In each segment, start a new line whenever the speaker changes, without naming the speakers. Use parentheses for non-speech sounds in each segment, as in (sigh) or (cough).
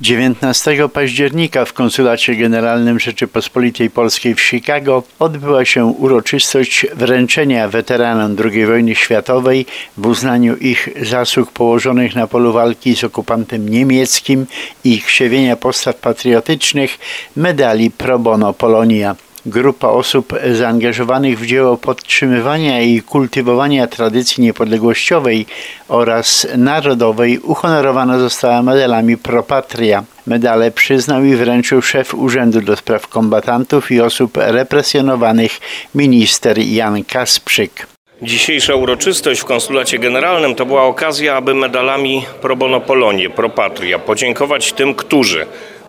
19 października w Konsulacie Generalnym Rzeczypospolitej Polskiej w Chicago odbyła się uroczystość wręczenia weteranom II wojny światowej w uznaniu ich zasług położonych na polu walki z okupantem niemieckim i krzewienia postaw patriotycznych medali Pro Bono Polonia. Grupa osób zaangażowanych w dzieło podtrzymywania i kultywowania tradycji niepodległościowej oraz narodowej uhonorowana została medalami Pro Patria. Medale przyznał i wręczył szef Urzędu do Spraw Kombatantów i Osób Represjonowanych minister Jan Kasprzyk.
Dzisiejsza uroczystość w Konsulacie Generalnym to była okazja, aby medalami Pro Bono Polonie, Pro Patria podziękować tym, którzy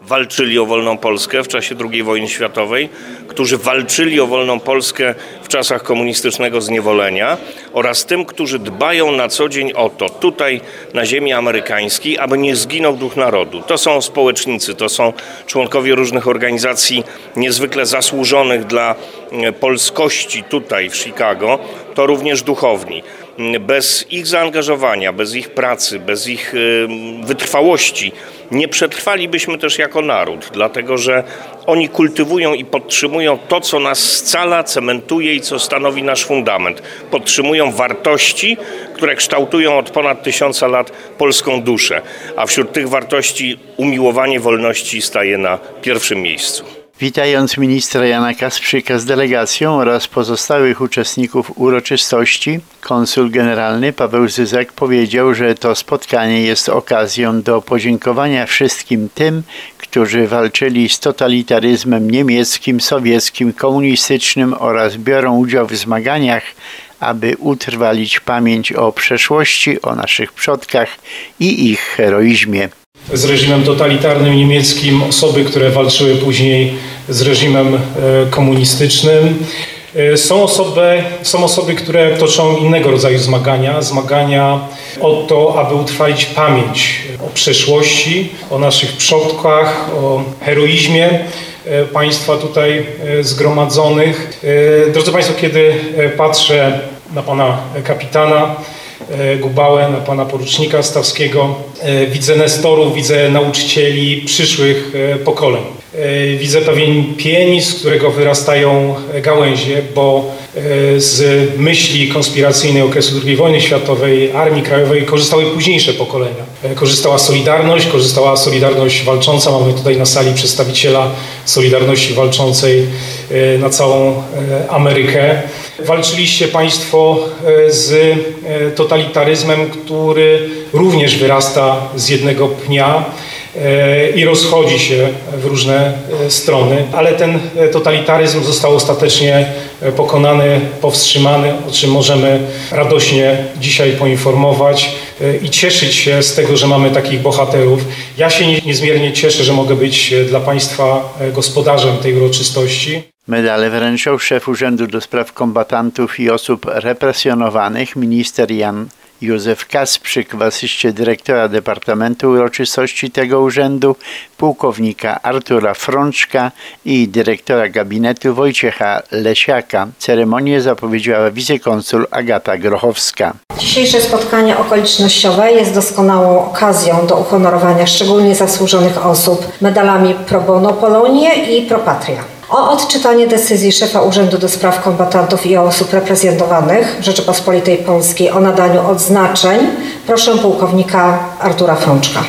walczyli o wolną Polskę w czasie II wojny światowej, którzy walczyli o wolną Polskę w czasach komunistycznego zniewolenia oraz tym, którzy dbają na co dzień o to, tutaj na ziemi amerykańskiej, aby nie zginął duch narodu. To są społecznicy, to są członkowie różnych organizacji niezwykle zasłużonych dla e, polskości tutaj w Chicago, to również duchowni bez ich zaangażowania, bez ich pracy, bez ich y, wytrwałości nie przetrwalibyśmy też jako naród, dlatego że oni kultywują i podtrzymują to, co nas scala, cementuje i co stanowi nasz fundament. Podtrzymują wartości, które kształtują od ponad tysiąca lat polską duszę, a wśród tych wartości umiłowanie wolności staje na pierwszym miejscu.
Witając ministra Jana Kasprzyka z delegacją oraz pozostałych uczestników uroczystości, konsul generalny Paweł Zyzek powiedział, że to spotkanie jest okazją do podziękowania wszystkim tym, którzy walczyli z totalitaryzmem niemieckim, sowieckim, komunistycznym oraz biorą udział w zmaganiach, aby utrwalić pamięć o przeszłości, o naszych przodkach i ich heroizmie
z reżimem totalitarnym niemieckim, osoby, które walczyły później z reżimem e, komunistycznym. E, są osoby, są osoby, które toczą innego rodzaju zmagania, zmagania o to, aby utrwalić pamięć o przeszłości, o naszych przodkach, o heroizmie e, państwa tutaj zgromadzonych. Drodzy Państwo, kiedy patrzę na Pana kapitana, Gubałę, na pana porucznika Stawskiego. E, widzę nestorów, widzę nauczycieli przyszłych e, pokoleń. Widzę pewien pień, z którego wyrastają gałęzie, bo z myśli konspiracyjnej okresu II wojny światowej, Armii Krajowej korzystały późniejsze pokolenia. Korzystała Solidarność, korzystała Solidarność Walcząca. Mamy tutaj na sali przedstawiciela Solidarności Walczącej na całą Amerykę. Walczyliście Państwo e, z e, totalitaryzmem, który również wyrasta z jednego pnia e, i rozchodzi się w różne strony, ale ten totalitaryzm został ostatecznie pokonany, powstrzymany, o czym możemy radośnie dzisiaj poinformować i cieszyć się z tego, że mamy takich bohaterów. Ja się niezmiernie cieszę, że mogę być dla Państwa gospodarzem tej uroczystości.
Medale wręczał szef Urzędu do Spraw Kombatantów i Osób Represjonowanych minister Jan Józef Kasprzyk w asyście dyrektora Departamentu Uroczystości tego urzędu, pułkownika Artura Frączka i dyrektora gabinetu Wojciecha Lesiaka. Ceremonię zapowiedziała wicekonsul Agata Grochowska.
Dzisiejsze spotkanie okolicznościowe jest doskonałą okazją do uhonorowania szczególnie zasłużonych osób medalami Pro Bono Polonie i Pro Patria o odczytanie decyzji szefa Urzędu do Spraw Kombatantów i Osób Represjonowanych Rzeczypospolitej Polskiej o nadaniu odznaczeń proszę pułkownika Artura Frączka.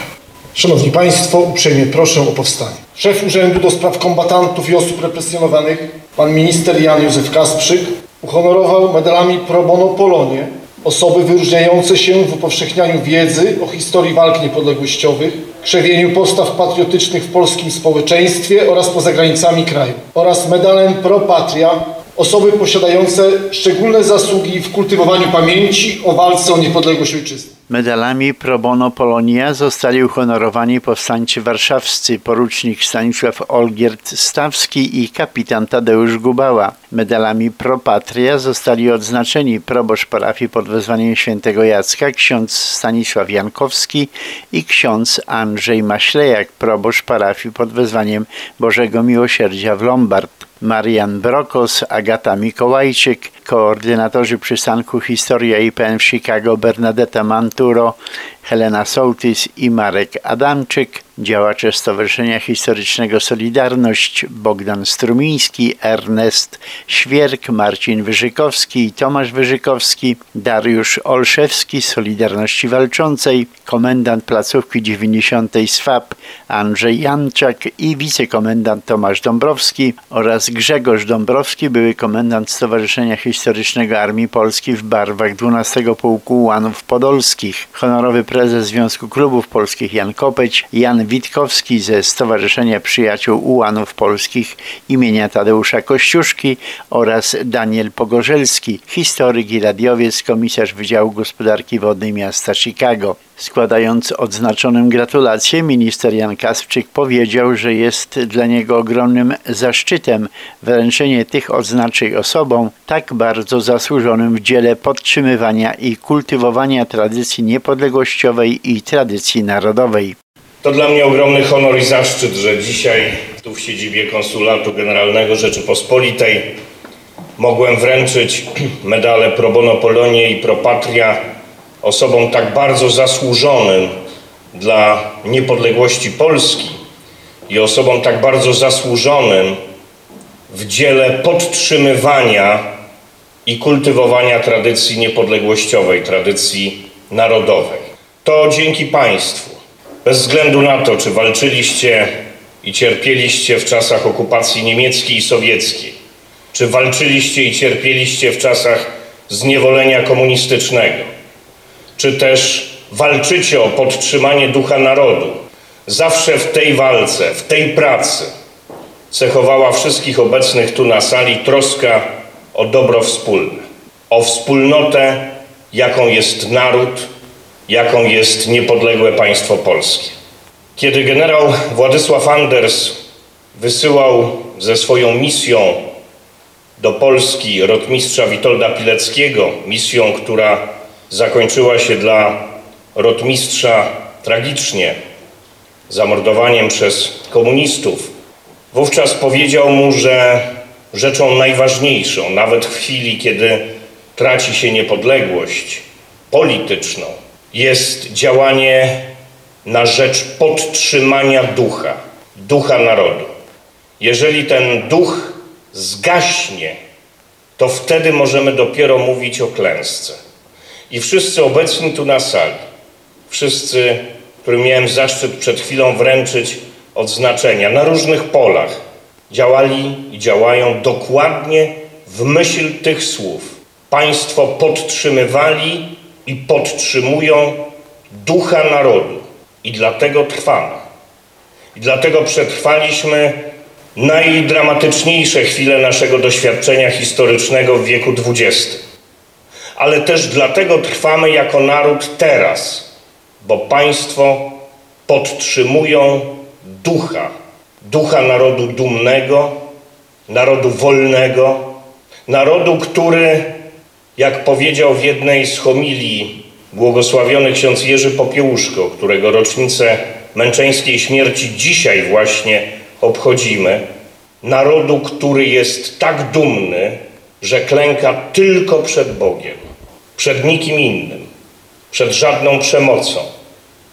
Szanowni Państwo, uprzejmie proszę o powstanie. Szef Urzędu do Spraw Kombatantów i Osób Represjonowanych, pan minister Jan Józef Kasprzyk, uhonorował medalami Pro Bono Polonie osoby wyróżniające się w upowszechnianiu wiedzy o historii walk niepodległościowych, krzewieniu postaw patriotycznych w polskim społeczeństwie oraz poza granicami kraju. Oraz medalem Pro Patria osoby posiadające szczególne zasługi w kultywowaniu pamięci o walce o niepodległość ojczyzny.
Medalami Pro Bono Polonia zostali uhonorowani powstańcy warszawscy porucznik Stanisław Olgierd-Stawski i kapitan Tadeusz Gubała. Medalami Pro Patria zostali odznaczeni proboszcz parafii pod wezwaniem świętego Jacka, ksiądz Stanisław Jankowski i ksiądz Andrzej Maślejak, proboszcz parafii pod wezwaniem Bożego Miłosierdzia w Lombard. Marian Brokos, Agata Mikołajczyk, koordynatorzy przystanku Historia IPN w Chicago Bernadetta Manturo, Helena Sołtys i Marek Adamczyk, działacze Stowarzyszenia Historycznego Solidarność Bogdan Strumiński, Ernest Świerk, Marcin Wyżykowski, Tomasz Wyżykowski, Dariusz Olszewski z Solidarności Walczącej, komendant placówki 90 SWAP Andrzej Janczak i wicekomendant Tomasz Dąbrowski oraz Grzegorz Dąbrowski, były komendant Stowarzyszenia Historycznego Armii Polskiej w barwach 12 Pułku Łanów Podolskich, honorowy prezes Związku Klubów Polskich Jan Kopeć, Jan Witkowski ze Stowarzyszenia Przyjaciół Ułanów Polskich imienia Tadeusza Kościuszki oraz Daniel Pogorzelski, historyk i radiowiec, komisarz Wydziału Gospodarki Wodnej miasta Chicago. Składając odznaczonym gratulacje, minister Jan Kasprzyk powiedział, że jest dla niego ogromnym zaszczytem wręczenie tych odznaczeń osobom tak bardzo zasłużonym w dziele podtrzymywania i kultywowania tradycji niepodległościowej i tradycji narodowej.
To dla mnie ogromny honor i zaszczyt, że dzisiaj tu w siedzibie Konsulatu Generalnego Rzeczypospolitej mogłem wręczyć (clears throat) medale Pro Bono Polonie i Pro Patria osobom tak bardzo zasłużonym dla niepodległości Polski i osobom tak bardzo zasłużonym w dziele podtrzymywania i kultywowania tradycji niepodległościowej, tradycji narodowej. To dzięki Państwu bez względu na to, czy walczyliście i cierpieliście w czasach okupacji niemieckiej i sowieckiej, czy walczyliście i cierpieliście w czasach zniewolenia komunistycznego, czy też walczycie o podtrzymanie ducha narodu, zawsze w tej walce, w tej pracy cechowała wszystkich obecnych tu na sali troska o dobro wspólne, o wspólnotę, jaką jest naród jaką jest niepodległe państwo polskie. Kiedy generał Władysław Anders wysyłał ze swoją misją do Polski rotmistrza Witolda Pileckiego, misją, która zakończyła się dla rotmistrza tragicznie, zamordowaniem przez komunistów, wówczas powiedział mu, że rzeczą najważniejszą, nawet w chwili, kiedy traci się niepodległość polityczną, jest działanie na rzecz podtrzymania ducha, ducha narodu. Jeżeli ten duch zgaśnie, to wtedy możemy dopiero mówić o klęsce. I wszyscy obecni tu na sali, wszyscy, którym miałem zaszczyt przed chwilą wręczyć odznaczenia na różnych polach, działali i działają dokładnie w myśl tych słów. Państwo podtrzymywali i podtrzymują ducha narodu. I dlatego trwamy. I dlatego przetrwaliśmy najdramatyczniejsze chwile naszego doświadczenia historycznego w wieku XX. Ale też dlatego trwamy jako naród teraz, bo państwo podtrzymują ducha, ducha narodu dumnego, narodu wolnego, narodu, który jak powiedział w jednej z homilii błogosławiony ksiądz Jerzy Popiełuszko, którego rocznicę męczeńskiej śmierci dzisiaj właśnie obchodzimy, narodu, który jest tak dumny, że klęka tylko przed Bogiem, przed nikim innym, przed żadną przemocą,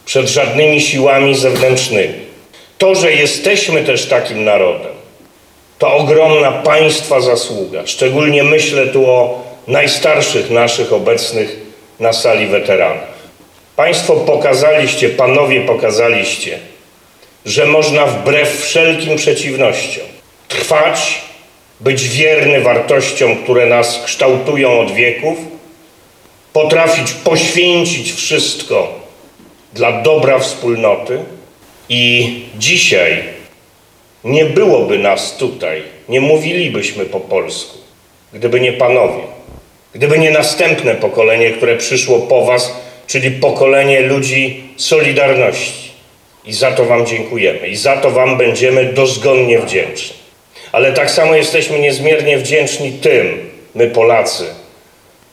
przed żadnymi siłami zewnętrznymi. To, że jesteśmy też takim narodem, to ogromna państwa zasługa. Szczególnie myślę tu o najstarszych naszych obecnych na sali weteranów. Państwo pokazaliście, panowie pokazaliście, że można wbrew wszelkim przeciwnościom trwać, być wierny wartościom, które nas kształtują od wieków, potrafić poświęcić wszystko dla dobra wspólnoty i dzisiaj nie byłoby nas tutaj, nie mówilibyśmy po polsku, gdyby nie panowie. Gdyby nie następne pokolenie, które przyszło po Was, czyli pokolenie ludzi Solidarności. I za to Wam dziękujemy. I za to Wam będziemy dozgonnie wdzięczni. Ale tak samo jesteśmy niezmiernie wdzięczni tym, my Polacy,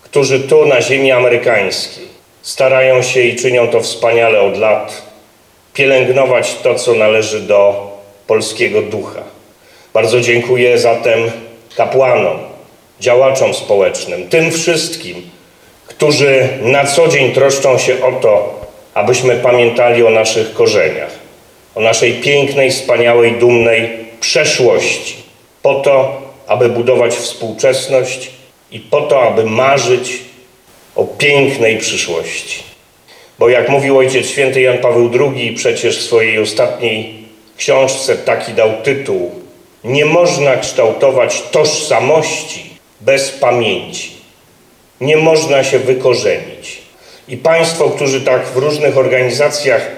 którzy tu na ziemi amerykańskiej starają się i czynią to wspaniale od lat, pielęgnować to, co należy do polskiego ducha. Bardzo dziękuję zatem kapłanom, działaczom społecznym, tym wszystkim, którzy na co dzień troszczą się o to, abyśmy pamiętali o naszych korzeniach, o naszej pięknej, wspaniałej, dumnej przeszłości, po to, aby budować współczesność i po to, aby marzyć o pięknej przyszłości. Bo jak mówił Ojciec Święty Jan Paweł II, przecież w swojej ostatniej książce taki dał tytuł: Nie można kształtować tożsamości bez pamięci. Nie można się wykorzenić. I Państwo, którzy tak w różnych organizacjach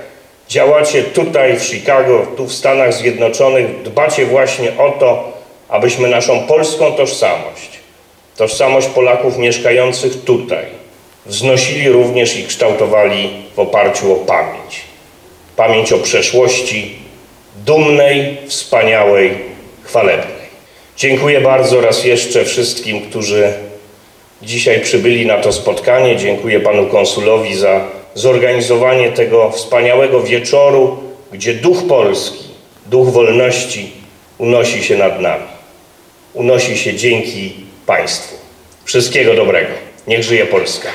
działacie tutaj w Chicago, tu w Stanach Zjednoczonych, dbacie właśnie o to, abyśmy naszą polską tożsamość, tożsamość Polaków mieszkających tutaj, wznosili również i kształtowali w oparciu o pamięć. Pamięć o przeszłości dumnej, wspaniałej, chwalebnej. Dziękuję bardzo raz jeszcze wszystkim, którzy dzisiaj przybyli na to spotkanie. Dziękuję panu konsulowi za zorganizowanie tego wspaniałego wieczoru, gdzie duch polski, duch wolności unosi się nad nami. Unosi się dzięki państwu. Wszystkiego dobrego. Niech żyje Polska.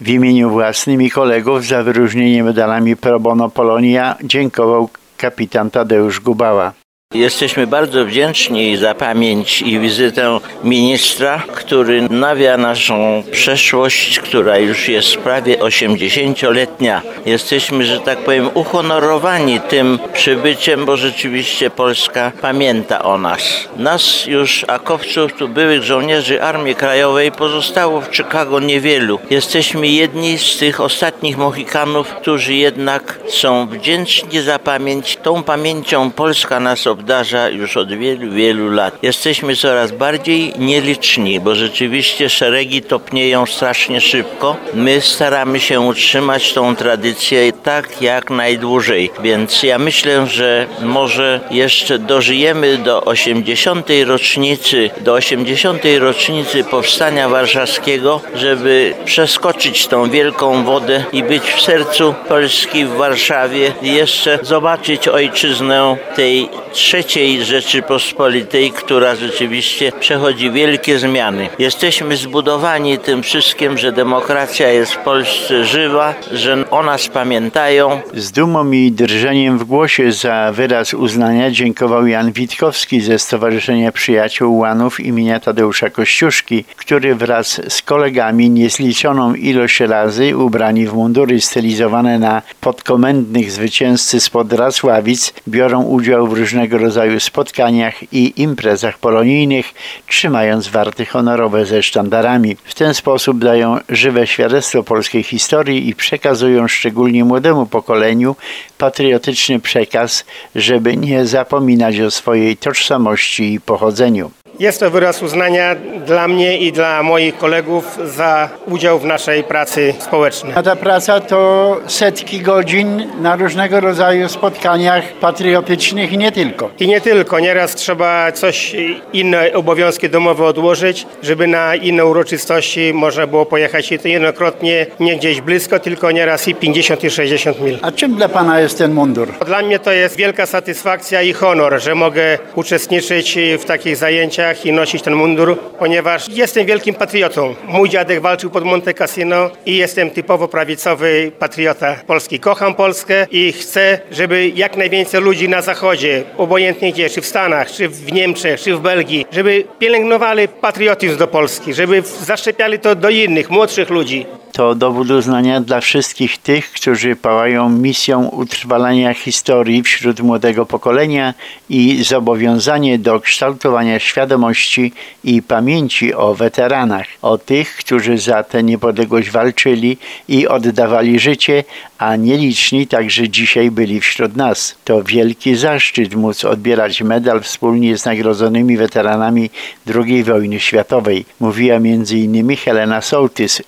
W imieniu własnym i kolegów za wyróżnienie medalami Pro Bono Polonia dziękował kapitan Tadeusz Gubała.
Jesteśmy bardzo wdzięczni za pamięć i wizytę ministra, który nawia naszą przeszłość, która już jest prawie 80-letnia. Jesteśmy, że tak powiem, uhonorowani tym przybyciem, bo rzeczywiście Polska pamięta o nas. Nas już, akowców, tu byłych żołnierzy Armii Krajowej, pozostało w Chicago niewielu. Jesteśmy jedni z tych ostatnich Mohikanów, którzy jednak są wdzięczni za pamięć. Tą pamięcią Polska nas obdarza już od wielu, wielu lat. Jesteśmy coraz bardziej nieliczni, bo rzeczywiście szeregi topnieją strasznie szybko. My staramy się utrzymać tą tradycję tak jak najdłużej, więc ja myślę, że może jeszcze dożyjemy do 80. rocznicy, do 80. rocznicy Powstania Warszawskiego, żeby przeskoczyć tą wielką wodę i być w sercu Polski w Warszawie i jeszcze zobaczyć ojczyznę tej trzeciej Rzeczypospolitej, która rzeczywiście przechodzi wielkie zmiany. Jesteśmy zbudowani tym wszystkim, że demokracja jest w Polsce żywa, że o nas pamiętają.
Z dumą i drżeniem w głosie za wyraz uznania dziękował Jan Witkowski ze Stowarzyszenia Przyjaciół Łanów imienia Tadeusza Kościuszki, który wraz z kolegami niezliczoną ilość razy ubrani w mundury stylizowane na podkomendnych zwycięzcy spod Rasławic biorą udział w różnego rodzaju spotkaniach i imprezach polonijnych, trzymając warty honorowe ze sztandarami. W ten sposób dają żywe świadectwo polskiej historii i przekazują szczególnie młodemu pokoleniu patriotyczny przekaz, żeby nie zapominać o swojej tożsamości i pochodzeniu.
Jest to wyraz uznania dla mnie i dla moich kolegów za udział w naszej pracy społecznej.
A ta praca to setki godzin na różnego rodzaju spotkaniach patriotycznych i nie tylko.
I nie tylko, nieraz trzeba coś, inne obowiązki domowe odłożyć, żeby na inne uroczystości można było pojechać i to jednokrotnie nie gdzieś blisko, tylko nieraz i 50 i 60 mil.
A czym dla Pana jest ten mundur?
Dla mnie to jest wielka satysfakcja i honor, że mogę uczestniczyć w takich zajęciach i nosić ten mundur, ponieważ jestem wielkim patriotą. Mój dziadek walczył pod Monte Cassino i jestem typowo prawicowy patriota polski. Kocham Polskę i chcę, żeby jak najwięcej ludzi na zachodzie, obojętnie gdzie, czy w Stanach, czy w Niemczech, czy w Belgii, żeby pielęgnowali patriotyzm do Polski, żeby zaszczepiali to do innych, młodszych ludzi.
To dowód uznania dla wszystkich tych, którzy pałają misją utrwalania historii wśród młodego pokolenia i zobowiązanie do kształtowania świadomości i pamięci o weteranach, o tych, którzy za tę niepodległość walczyli i oddawali życie, a nieliczni także dzisiaj byli wśród nas. To wielki zaszczyt móc odbierać medal wspólnie z nagrodzonymi weteranami II wojny światowej, mówiła m.in. Helena Sołtys,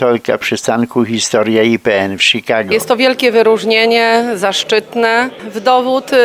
koordynatorka przystanku Historia IPN w Chicago.
Jest to wielkie wyróżnienie, zaszczytne, w dowód y,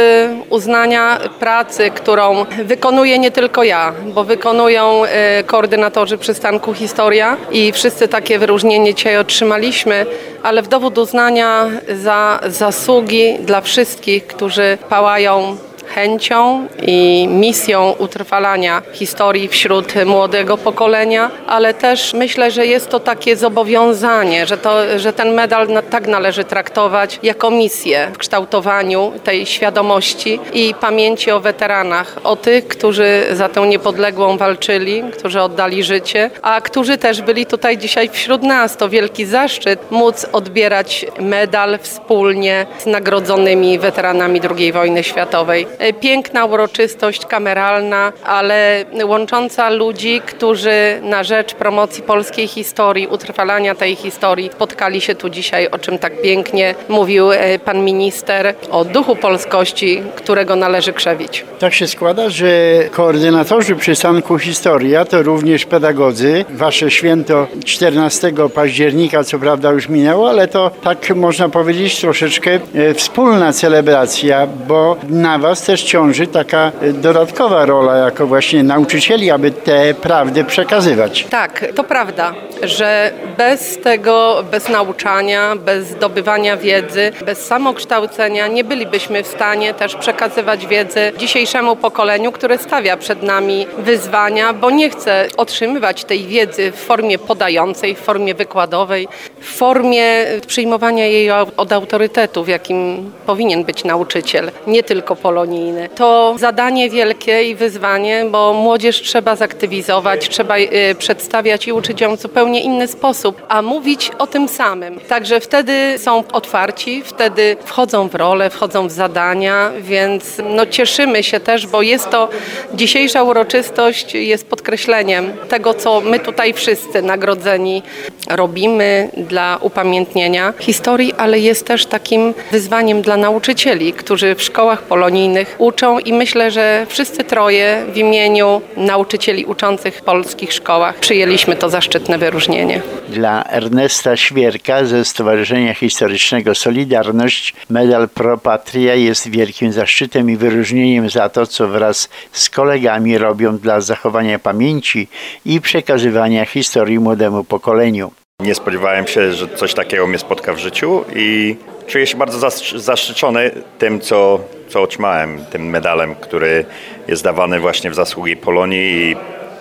uznania pracy, którą wykonuję nie tylko ja, bo wykonują y, koordynatorzy przystanku Historia i wszyscy takie wyróżnienie dzisiaj otrzymaliśmy, ale w dowód uznania za zasługi dla wszystkich, którzy pałają chęcią i misją utrwalania historii wśród młodego pokolenia, ale też myślę, że jest to takie zobowiązanie, że, to, że ten medal tak należy traktować jako misję w kształtowaniu tej świadomości i pamięci o weteranach, o tych, którzy za tę niepodległą walczyli, którzy oddali życie, a którzy też byli tutaj dzisiaj wśród nas. To wielki zaszczyt móc odbierać medal wspólnie z nagrodzonymi weteranami II wojny światowej. E, Piękna uroczystość kameralna, ale łącząca ludzi, którzy na rzecz promocji polskiej historii, utrwalania tej historii spotkali się tu dzisiaj, o czym tak pięknie mówił e, pan minister, o duchu polskości, którego należy krzewić.
Tak się składa, że koordynatorzy przystanku Historia to również pedagodzy. Wasze święto 14 października, co prawda już minęło, ale to tak można powiedzieć troszeczkę e, wspólna celebracja, bo na was też ciąży taka e, dodatkowa rola jako właśnie nauczycieli, aby te prawdy przekazywać.
Tak, to prawda, że bez tego, bez nauczania, bez zdobywania wiedzy, bez samokształcenia nie bylibyśmy w stanie też przekazywać wiedzy dzisiejszemu pokoleniu, które stawia przed nami wyzwania, bo nie chce otrzymywać tej wiedzy w formie podającej, w formie wykładowej, w formie przyjmowania jej od autorytetu, w jakim powinien być nauczyciel, nie tylko polonijny. To zadanie wielkie i wyzwanie, bo młodzież trzeba zaktywizować, trzeba y, przedstawiać i uczyć ją w zupełnie inny sposób, a mówić o tym samym. Także wtedy są otwarci, wtedy wchodzą w rolę, wchodzą w zadania, więc no cieszymy się też, bo jest to dzisiejsza uroczystość jest podkreśleniem tego, co my tutaj wszyscy nagrodzeni robimy dla upamiętnienia historii, ale jest też takim wyzwaniem dla nauczycieli, którzy w szkołach polonijnych uczą i myślę, że wszyscy troje w imieniu nauczycieli uczących w polskich szkołach przyjęliśmy to zaszczytne wyróżnienie.
Dla Ernesta Świerka ze Stowarzyszenia Historycznego Solidarność medal Pro Patria jest wielkim zaszczytem i wyróżnieniem za to, co wraz z kolegami robią dla zachowania pamięci i przekazywania historii młodemu pokoleniu.
Nie spodziewałem się, że coś takiego mnie spotka w życiu i czuję się bardzo zasz- zaszczycony tym, co, co otrzymałem, tym medalem, który jest dawany właśnie w zasługi Polonii i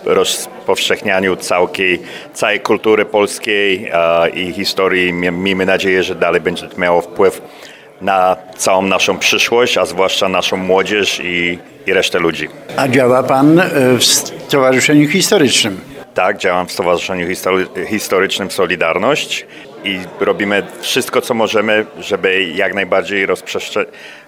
rozpowszechnianiu całej, całej kultury polskiej i historii. Mie- Miejmy nadzieję, że dalej będzie to miało wpływ na całą naszą przyszłość, a zwłaszcza naszą młodzież i, i resztę ludzi.
A działa Pan e, w Stowarzyszeniu Historycznym.
Tak, działam w Stowarzyszeniu History- Historycznym Solidarność i robimy wszystko, co możemy, żeby jak najbardziej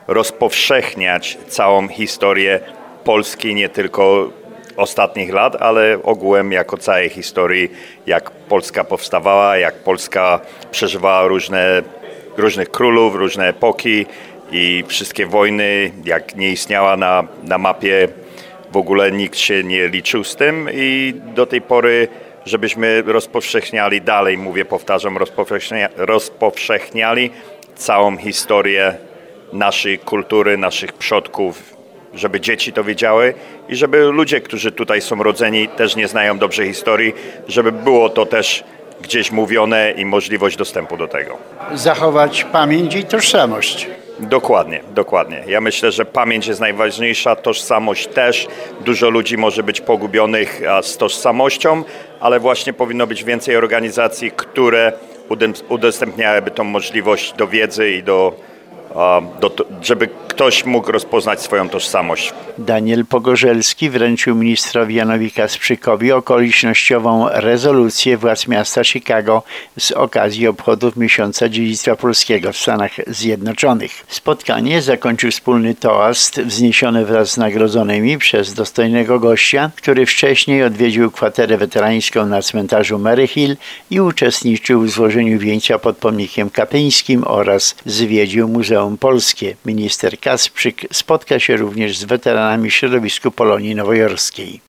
rozpowszechniać całą historię Polski, nie tylko ostatnich lat, ale ogółem jako całej historii, jak Polska powstawała, jak Polska przeżywała różne, różnych królów, różne epoki i wszystkie wojny, jak nie istniała na, na mapie w ogóle nikt się nie liczył z tym i do tej pory, żebyśmy rozpowszechniali dalej, mówię, powtarzam, rozpowszechnia, rozpowszechniali całą historię naszej kultury, naszych przodków, żeby dzieci to wiedziały i żeby ludzie, którzy tutaj są rodzeni, też nie znają dobrze historii, żeby było to też gdzieś mówione i możliwość dostępu do tego.
Zachować pamięć i tożsamość.
Dokładnie, dokładnie. Ja myślę, że pamięć jest najważniejsza, tożsamość też. Dużo ludzi może być pogubionych z tożsamością, ale właśnie powinno być więcej organizacji, które udostępniałyby tą możliwość do wiedzy i do, żeby ktoś mógł rozpoznać swoją tożsamość.
Daniel Pogorzelski wręczył ministrowi Janowi Kasprzykowi okolicznościową rezolucję władz miasta Chicago z okazji obchodów miesiąca dziedzictwa polskiego w Stanach Zjednoczonych. Spotkanie zakończył wspólny toast wzniesiony wraz z nagrodzonymi przez dostojnego gościa, który wcześniej odwiedził kwaterę weterańską na cmentarzu Mary Hill i uczestniczył w złożeniu wieńca pod pomnikiem katyńskim oraz zwiedził Muzeum Polskie. Minister Kasprzyk spotka się również z weteranami środowisku Polonii Nowojorskiej.